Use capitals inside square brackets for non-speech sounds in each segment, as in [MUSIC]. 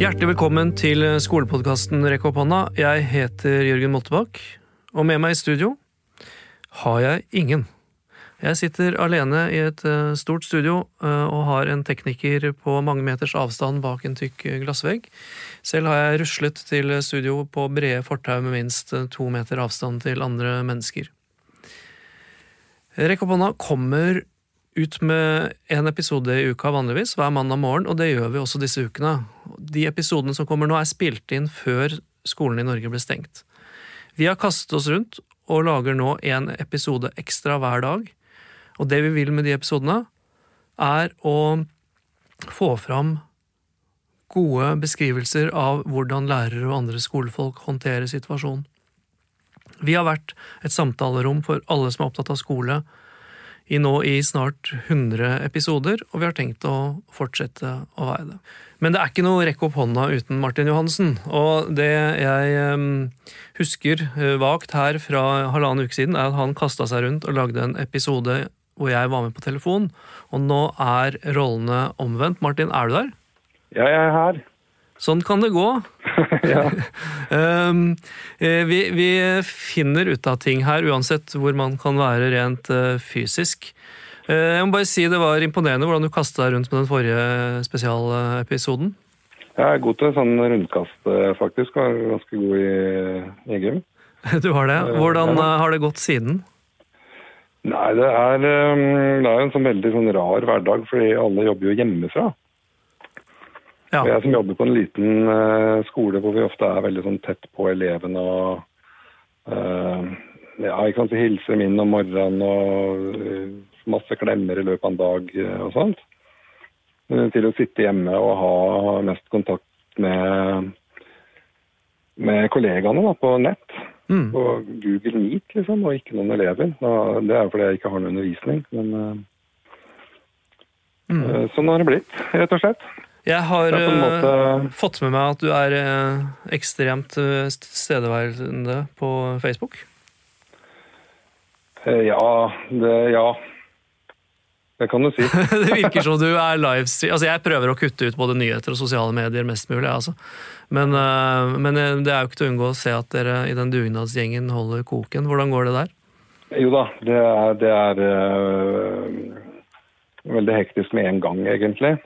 Hjertelig velkommen til skolepodkasten Rekk opp hånda. Jeg heter Jørgen Moltebakk, og med meg i studio har jeg ingen. Jeg sitter alene i et eh, stort studio eh, og har en tekniker på mange meters avstand bak en tykk glassvegg. Selv har jeg ruslet til studio på brede fortau med minst to meter avstand til andre mennesker. Rekk opp hånda kommer ut med en episode i uka vanligvis, hver mandag morgen, og det gjør vi også disse ukene. De episodene som kommer nå, er spilt inn før skolen i Norge ble stengt. Vi har kastet oss rundt og lager nå en episode ekstra hver dag. Og det vi vil med de episodene, er å få fram gode beskrivelser av hvordan lærere og andre skolefolk håndterer situasjonen. Vi har vært et samtalerom for alle som er opptatt av skole, i nå i snart 100 episoder, og vi har tenkt å fortsette å være det. Men det er ikke noe rekk opp hånda uten Martin Johansen. Og det jeg um, husker uh, vagt her fra halvannen uke siden, er at han kasta seg rundt og lagde en episode hvor jeg var med på telefon. Og nå er rollene omvendt. Martin, er du der? Ja, jeg er her. Sånn kan det gå. [LAUGHS] um, [LAUGHS] vi, vi, finner ut av ting her, uansett hvor man kan være rent uh, fysisk. Uh, jeg må bare si Det var imponerende hvordan du kasta deg rundt med den forrige spesialepisoden. Jeg er god til sånn rundkast, faktisk. Var ganske god i, gym. [LAUGHS] Du har det? Hvordan har det gått siden? Nei, det er, um, det er en sånn veldig sånn rar hverdag, fordi alle jobber jo hjemmefra. Ja. Jeg som jobber på en liten uh, skole hvor vi ofte er veldig sånn tett på elevene og uh, ja, ikke sant, hilse dem inn om morgenen og uh, masse klemmer i løpet av en dag og sånt. Til å sitte hjemme og ha mest kontakt med, med kollegaene da, på nett. Mm. På Google Meet, liksom, og ikke noen elever. Det er jo fordi jeg ikke har noen undervisning. Men mm. sånn har det blitt, rett og slett. Jeg har måte... uh, fått med meg at du er uh, ekstremt stedeværende tilstedeværende på Facebook. ja, det Ja. Det kan du si. [LAUGHS] det virker som du er livestream. Altså, jeg prøver å kutte ut både nyheter og sosiale medier mest mulig. Altså. Men, men, det er jo ikke til å unngå å se at dere i den dugnadsgjengen holder koken. Hvordan går det der? Jo da, det er, det er veldig hektisk med en gang, egentlig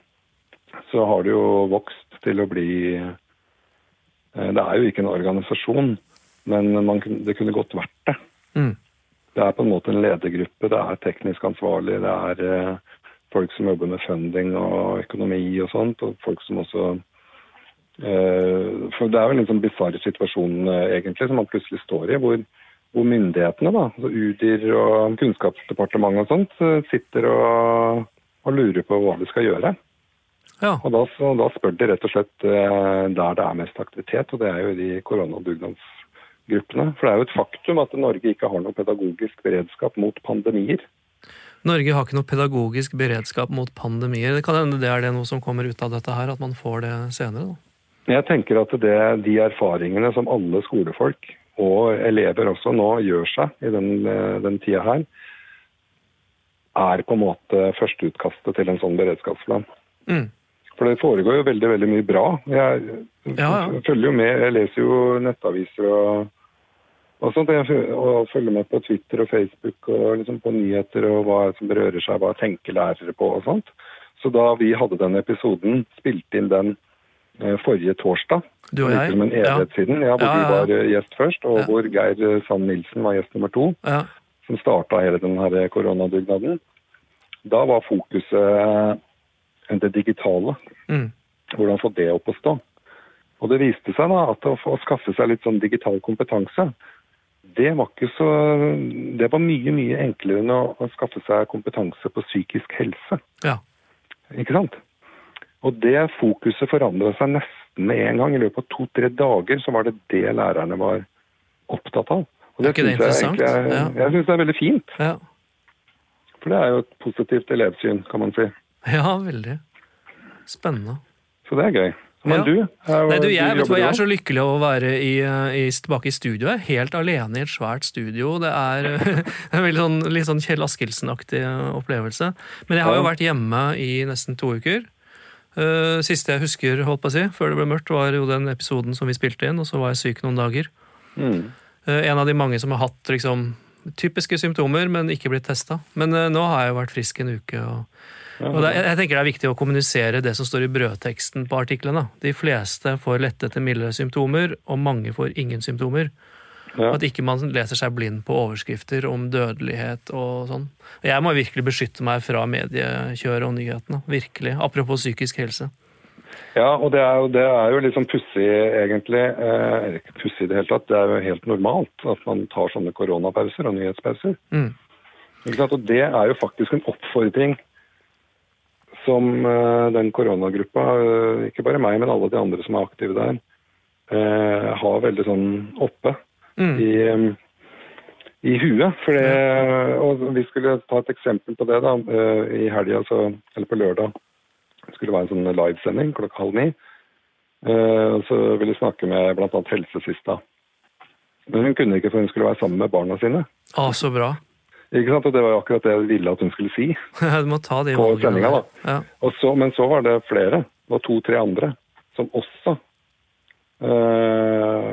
så har det jo vokst til å bli eh, Det er jo ikke en organisasjon, men man, det kunne godt vært det. Mm. Det er på en måte en ledergruppe, det er teknisk ansvarlig, det er eh, folk som jobber med funding og økonomi og sånt, og folk som også eh, For det er jo en litt sånn bisarr situasjon egentlig som man plutselig står i, hvor, hvor myndighetene, da, altså UDIR og Kunnskapsdepartementet og sånt, sitter og, og lurer på hva de skal gjøre. Ja. Og da, da, spør de rett og slett eh, der det er mest aktivitet, og det er jo i de koronadugnadsgruppene. For det er jo et faktum at Norge ikke har noe pedagogisk beredskap mot pandemier. Norge har ikke noe pedagogisk beredskap mot pandemier. Det kan hende det er det noe som kommer ut av dette her, at man får det senere? da? Jeg tenker at det, de erfaringene som alle skolefolk og elever også nå gjør seg i den, eh, den tida her, er på en måte førsteutkastet til en sånn beredskapsplan. Mm. For det foregår jo veldig veldig mye bra. Jeg ja, ja. følger jo med, jeg leser jo nettaviser og, og sånt. Jeg, og følger med på Twitter og Facebook og liksom på nyheter og hva som berører seg, hva tenker lærere på og sånt. Så da vi hadde den episoden, spilte inn den eh, forrige torsdag, du og jeg? en evighet ja. siden, ja, hvor ja, du var eh, gjest først, og hvor Geir Sand Nilsen var gjest nummer to, som starta hele denne koronadugnaden. Da var fokuset det digitale. Mm. Hvordan få det opp å stå. Og det viste seg da at å, å skaffe seg litt sånn digital kompetanse, det var så Det var mye, mye enklere enn å, å skaffe seg kompetanse på psykisk helse. Ja. Ikke sant? Og det fokuset forandra seg nesten med en gang. I løpet av to-tre dager så var det det lærerne var opptatt av. Og det, er ikke det interessant? Jeg, ja. jeg syns det er veldig fint. Ja. For det er jo et positivt elevsyn, kan man si. Ja, veldig. Spennende. Så det er gøy. Men ja. du? Er, Nei, du, jeg, du jeg, er så lykkelig å være i, i, tilbake i studio. Jeg er helt alene i et svært studio. Det er [LAUGHS] en veldig sånn, litt sånn Kjell Askildsen-aktig opplevelse. Men jeg har jo vært hjemme i nesten to uker. Uh, siste jeg husker, holdt på å si, før det ble mørkt, var jo den episoden som vi spilte inn, og så var jeg syk noen dager. Mm. Uh, en av de mange som har hatt liksom, typiske symptomer, men ikke blitt testa. Men uh, nå har jeg jo vært frisk en uke. og, og det, jeg tenker det er viktig å kommunisere det som står i brødteksten på artiklene. De fleste får lette til mildere symptomer, og mange får ingen symptomer. Ja. At ikke man leser seg blind på overskrifter om dødelighet og sånn. Jeg må virkelig beskytte meg fra mediekjøret og nyhetene. Virkelig. Apropos psykisk helse. Ja, og det er jo, det er jo litt sånn pussig, egentlig. Eh, ikke pussig i det hele tatt. Det er jo helt normalt at man tar sånne koronapauser og nyhetspauser. Mm. Og det er jo faktisk en oppfordring som uh, den koronagruppa, uh, ikke bare meg, men alle de andre som er aktive der, uh, har veldig sånn oppe mm. i, i huet. For det, og vi skulle ta et eksempel på det da, eh, i helga, eller på lørdag. Det skulle være en sånn livesending klokka halv ni. Eh, så ville vi snakke med bl.a. helsesista. Men hun kunne ikke, for hun skulle være sammen med barna sine. Ah, så bra. Ikke sant? Og Det var jo akkurat det jeg ville at hun skulle si. [LAUGHS] du må ta de på sendinga. da. Ja. Så, men så var det flere. Det var to-tre andre som også øh,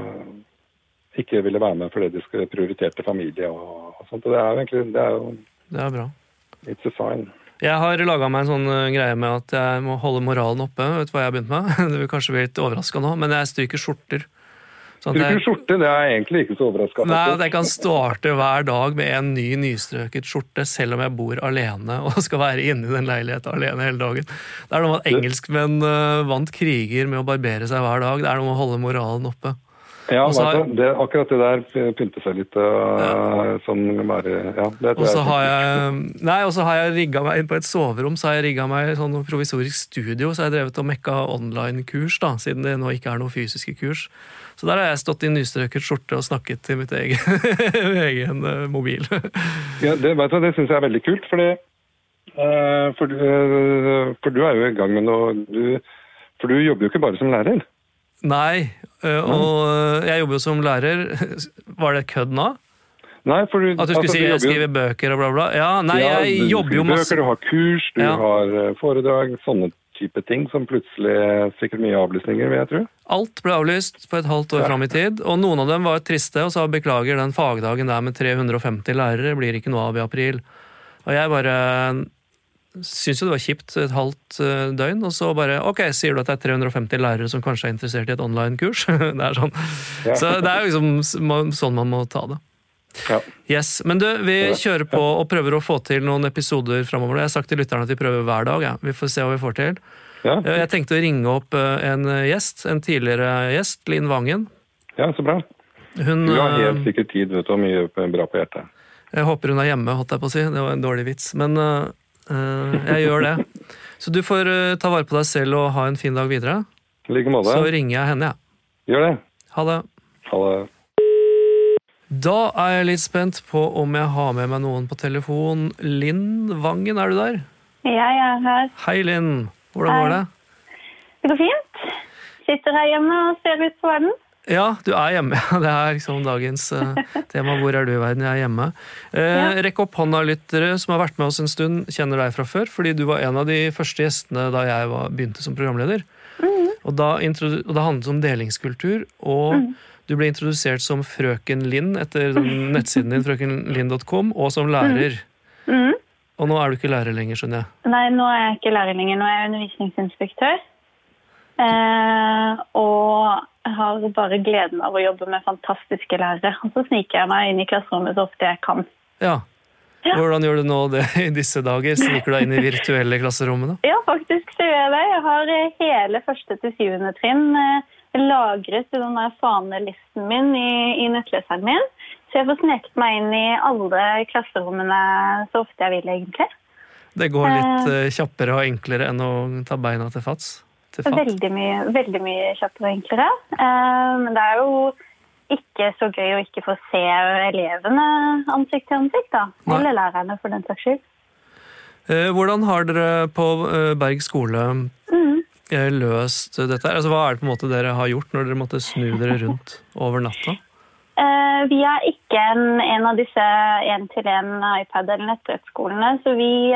ikke ville være med fordi de prioriterte familie og, og sånt. Og det er jo egentlig det er jo Det er bra. It's a sign. Jeg har laga meg en sånn eh, greie med at jeg må holde moralen oppe. Vet du hva jeg har begynt med? [LAUGHS] Du vil kanskje bli litt overraska nå, men jeg stryker skjorter. Sånn Bruker jeg... skjorte? Det er jeg egentlig ikke så overraska Nei, At jeg kan starte hver dag med en ny nystrøket skjorte, selv om jeg bor alene og skal være inne i den leiligheten alene hele dagen. Det er noe med at engelskmenn uh, vant kriger med å barbere seg hver dag. Det er noe med å holde moralen oppe. Ja, har, det, akkurat det der pynter seg litt uh, ja. sånn bare Ja, det tror jeg. Har jeg nei, og så har jeg rigga meg inn på et soverom, så har jeg rigga meg sånn provisorisk studio, så har jeg drevet og mekka online-kurs, da, siden det nå ikke er noe fysiske kurs. Så der har jeg stått i nystrøket skjorte og snakket til mitt egen, [LAUGHS] egen uh, mobil. ja, Det, vet du, det syns jeg er veldig kult, fordi uh, for, for, du er jo i gang med noe du, For du jobber jo ikke bare som lærer. Nei, eh, og eh, jeg jobber jo som lærer. [LAUGHS] Var det kødd nå? Nei, for du, At du skulle altså, si jeg skriver bøker og bla, bla? Ja, nei, ja, jeg jobber jo masse. Bøker, du har kurs, du ja. har eh, foredrag, sånne type ting som plutselig Sikkert mye avlysninger, vil jeg tro. Alt ble avlyst for et halvt år ja. fram i tid, og noen av dem var triste og sa beklager, den fagdagen der med 350 lærere blir ikke noe av i april. Og jeg bare syntes jo det var kjipt et halvt eh, døgn, og så bare ok, sier du at det er 350 lærere som kanskje er interessert i et online-kurs? [LAUGHS] det er sånn. Ja. Så det er jo liksom sånn man må ta det. Ja. Yes, Men du, vi kjører på og prøver å få til noen episoder framover. Jeg har sagt til lytterne at vi prøver hver dag. Ja. Vi får se hva vi får til. Ja. Jeg tenkte å ringe opp eh, en gjest, en tidligere gjest, Linn Vangen. Ja, så bra. Hun, du har helt eh, sikkert tid, vet du, og mye bra på hjertet. Jeg håper hun er hjemme, holdt jeg på å si. Det var en dårlig vits. Men Eh, jeg gjør det. Så du får eh, ta vare på deg selv og ha en fin dag videre. like måte. Så ringer jeg henne, jeg. Ja. Gjør det. Ha det. Ha det. Da er jeg litt spent på om jeg har med meg noen på telefon. Linn Vangen, er du der? Ja, jeg er her. Hei, Linn. Hvordan Hei. går det? Det går fint. Sitter her hjemme og ser ut på verden. Ja, du er hjemme. [LAUGHS] Det er liksom dagens uh, tema. Hvor er du i verden? Jeg er hjemme. Eh. Rekk opp hånda, lyttere som har vært med oss en stund, kjenner deg fra før. Fordi du var en av de første gjestene da jeg var, begynte som programleder. Mm. Og, da og, det handlet om delingskultur. Og mm. du ble introdusert som Frøken Linn etter [LAUGHS] nettsiden din, frøkenlinn.com, og som lærer. Mm. mm. Og nå er du ikke lærer lenger, skjønner jeg? Nei, nå er jeg ikke lærer lenger. Nå er jeg undervisningsinspektør. Eh, og har bare gleden av å jobbe med fantastiske lærere. Og så sniker jeg meg inn i klasserommet så ofte jeg kan. Ja. ja. Hvordan gjør du nå det i disse dager? Sniker du deg inn i virtuelle klasserommene? Ja, faktisk så gjør jeg det. Jeg har eh, hele første til syvende trinn eh, lagret i den der fanelisten min i, i nettleseren min. Så jeg får sneket meg inn i alle klasserommene så ofte jeg vil, egentlig. Det går litt eh, kjappere og enklere enn å ta beina til fats? Veldig mye, veldig mye kjappere og enklere. Eh, men det er jo ikke så gøy å ikke få se elevene ansikt til ansikt. da. Eller lærerne, for den saks skyld. Eh, hvordan har dere på eh, Berg skole mm. løst dette? Altså, hva er det på en måte dere har gjort når dere måtte snu dere [LAUGHS] rundt over natta? Vi er ikke en, en av disse én-til-én iPad- eller nettbrettskolene, så vi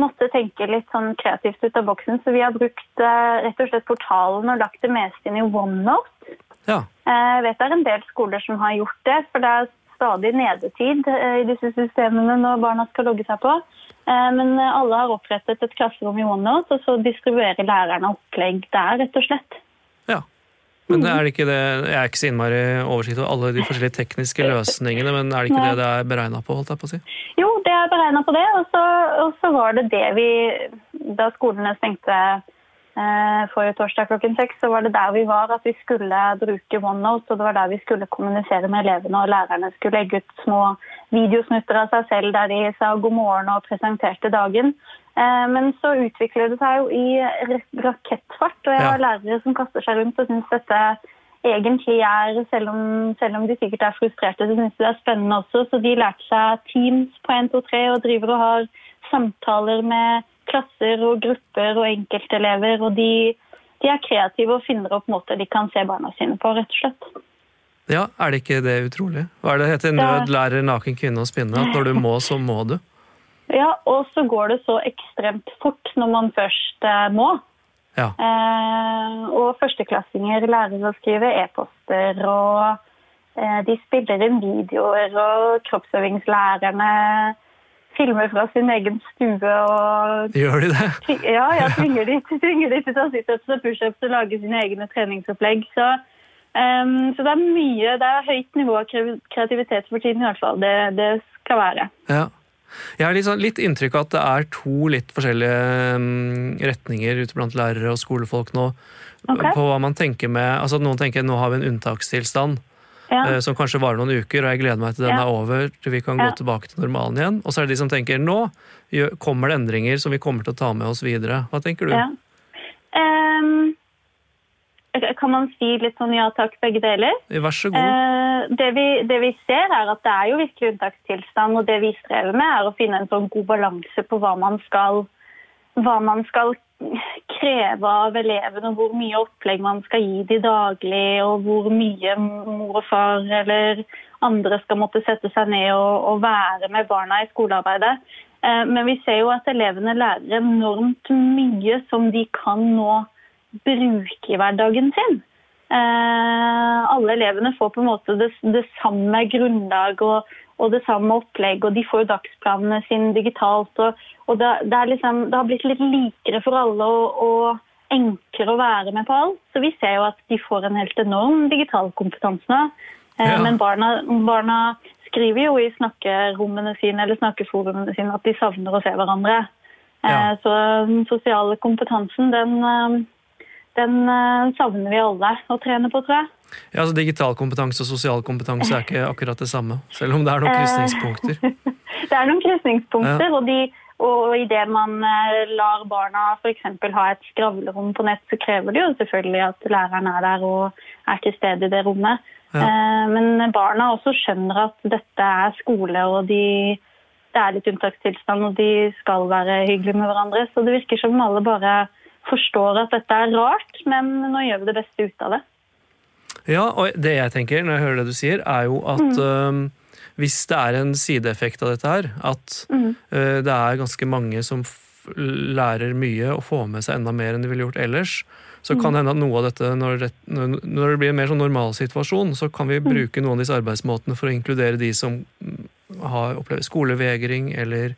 måtte tenke litt sånn kreativt ut av boksen. Så vi har brukt uh, rett og slett portalen og lagt det meste inn i OneNote. Ja. Jeg vet det er en del skoler som har gjort det, for det er stadig nedetid i disse systemene når barna skal logge seg på. Men alle har opprettet et klasserom i OneNote, og så distribuerer lærerne opplegg der, rett og slett. Ja. Men er det ikke det, Jeg er ikke så innmari oversikt over alle de forskjellige tekniske løsningene, men er det ikke Nei. det det er beregna på? holdt jeg på å si? Jo, beregna på det, og så, og så var det det vi Da skolene stengte Eh, forrige torsdag klokken seks så var det der vi var, at vi skulle bruke OneNote. Og det var der vi skulle kommunisere med elevene, og lærerne skulle legge ut små videosnutter av seg selv der de sa god morgen og presenterte dagen. Eh, men så utvikler det seg jo i rakettfart, og jeg har lærere som kaster seg rundt og syns dette egentlig er, selv om, selv om de sikkert er frustrerte, så syns de det er spennende også. Så de lærte seg Teams på 1, 2, 3 og driver og har samtaler med klasser og grupper og enkeltelever. Og de, de, er kreative og finner opp måter de kan se barna sine på, rett og slett. Ja, Er det ikke det utrolig? Hva er det heter? Nød lærer naken kvinne å spinne. At når du må, så må du. Ja, og så går det så ekstremt fort når man først eh, må. Ja. Eh, og førsteklassinger lærer å skrive e-poster, og eh, de spiller inn videoer, og kroppsøvingslærerne filmer fra sin egen stue og Gjør de det? Ja, jeg tvinger de, [LAUGHS] tvinger de til å situps og pushups og lage sine egne treningsopplegg. Så, um, så, det er mye Det er høyt nivå av kreativitet for tiden i hvert fall. Det, det skal være. Ja. Jeg har liksom litt inntrykk av at det er to litt forskjellige um, retninger ute blant lærere og skolefolk nå. Okay. På hva man tenker med, altså Noen tenker nå har vi en unntakstilstand ja. Eh, som kanskje varer noen uker, og jeg gleder meg til den ja. er over, til vi kan gå tilbake til normalen igjen. Og så er det de som tenker nå kommer det endringer som vi kommer til å ta med oss videre. Hva tenker du? Um, kan man si litt sånn ja takk, begge deler? Vær så god. Uh, det, vi, det, vi, ser, er at det er jo virkelig unntakstilstand, og det vi strever med, er å finne en sånn god balanse på hva man skal, hva man skal kreve av elevene hvor mye opplegg man skal gi de daglig, og hvor mye mor og far eller andre skal måtte sette seg ned og, og være med barna i skolearbeidet. Eh, men vi ser jo at elevene lærer enormt mye som de kan nå bruke i hverdagen sin. Eh, alle elevene får på en måte det, det samme grunnlag og og det samme opplegg, og de får jo dagsplanene sine digitalt. og, og det, det, liksom, det, har blitt litt likere for alle og, og enklere å være med på alt. Så vi ser jo at de får en helt enorm digital kompetanse nå. Eh, ja. Men barna, barna, skriver jo i snakkerommene sine eller snakkeforumene sine at de savner å se hverandre. Eh, ja. Så den sosiale kompetansen, den, eh, den savner vi alle å trene på, tror jeg. Ja, altså Digital kompetanse og sosial kompetanse er ikke akkurat det samme, selv om det er noen krysningspunkter. [LAUGHS] det er noen krysningspunkter, ja. og, de, og idet man eh, lar barna f.eks. ha et skravlerom på nett, så krever det jo selvfølgelig at læreren er der og er til stede i det rommet. Ja. Eh, men barna også skjønner at dette er skole, og de, det er litt unntakstilstand, og de skal være hyggelige med hverandre. Så det virker som alle bare forstår at dette er rart, men nå gjør vi det beste ut av det. Ja, og det jeg tenker når jeg hører det du sier, er jo at mm. uh, hvis det er en sideeffekt av dette her, at mm. uh, det er ganske mange som lærer mye og får med seg enda mer enn de ville gjort ellers, så kan det hende at noe av dette, når det, når det blir en mer sånn normalsituasjon, så kan vi mm. bruke noen av disse arbeidsmåtene for å inkludere de som har opplevd skolevegring eller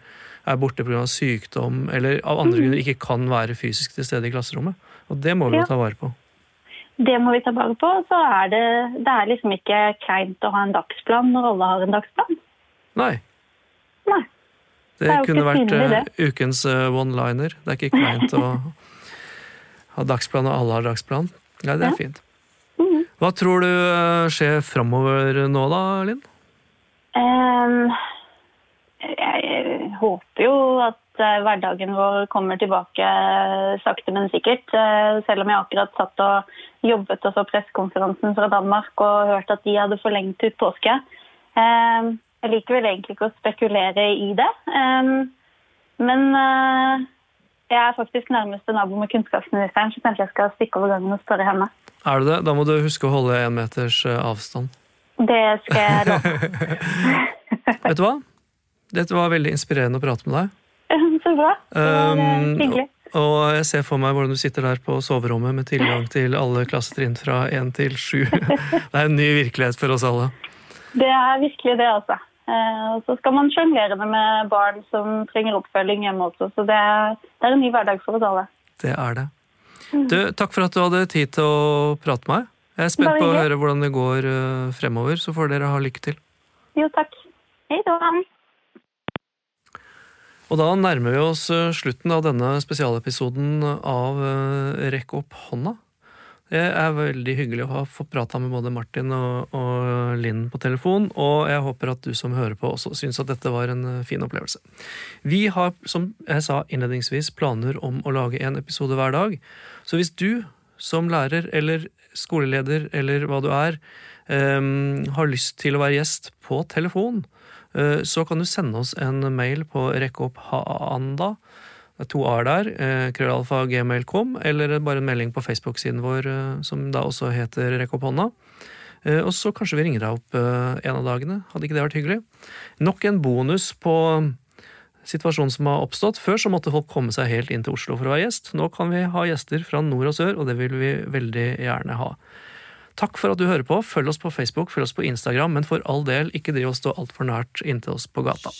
er borte pga. sykdom eller av andre mm. grunner ikke kan være fysisk til stede i klasserommet. Og det må vi jo ta vare på. Det må vi ta vare på. Så er det, det er liksom ikke kleint å ha en dagsplan når alle har en dagsplan. Nei. Nei. Det, det kunne vært det. ukens uh, one-liner. Det er ikke kleint å [LAUGHS] ha dagsplan når alle har dagsplan. Nei, det er ja. fint. Mm. Hva tror du uh, skjer framover nå da, Linn? Um, jeg, jeg håper jo at Eh, hverdagen vår kommer tilbake eh, sakte, men sikkert. Eh, selv om jeg akkurat satt og jobbet og så pressekonferansen fra Danmark og hørte at de hadde forlengt ut påske. Jeg liker vel egentlig ikke å spekulere i det. Men jeg er faktisk nærmeste nabo med kunnskapsministeren, så kanskje jeg skal stikke over gangen og spørre henne. Er du det? Da må du huske å holde én meters avstand. Det skal jeg love. [LAUGHS] Vet du hva? Dette var veldig inspirerende å prate med deg. Så bra. Det var eh, Um, hyggelig. Og jeg ser for meg hvordan du sitter der på soverommet med tilgang til alle klassetrinn fra 1 til 7. [LAUGHS] Det er en ny virkelighet for oss alle. Det er virkelig det, altså. Eh, Og så skal man sjonglere det med barn som trenger oppfølging hjemme også, så det er, det er en ny hverdag for oss alle. Det er det. Du, takk for at du hadde tid til å prate med meg. Jeg er spent på å høre hvordan det går eh, fremover, så får dere ha lykke til. Jo, takk. Hei da. Og da nærmer vi oss eh, slutten av denne spesialepisoden av eh, Rekk opp hånda. Det er veldig hyggelig å ha fått prata med både Martin og, og Linn på telefon, og jeg håper at du som hører på også syns at dette var en eh, fin opplevelse. Vi har, som jeg sa innledningsvis, planer om å lage en episode hver dag. Så hvis du som lærer eller skoleleder eller hva du er, um, har lyst til å være gjest på telefon, så kan du sende oss en mail på rekkeopphaanda, det er to a-er der, eh, krøllalfa gmail.com, eller bare en melding på Facebook-siden vår eh, som da også heter Rekk opp hånda. Eh, Og så kanskje vi ringer deg opp eh, en av dagene. Hadde ikke det vært hyggelig? Nok en bonus på situasjonen som har oppstått. Før så måtte folk komme seg helt inn til Oslo for å være gjest. Nå kan vi ha gjester fra nord og sør, og det vil vi veldig gjerne ha. Takk for at du hører på. Følg oss på Facebook, følg oss på Instagram, men for all del, ikke driv og stå altfor nært inntil oss på gata.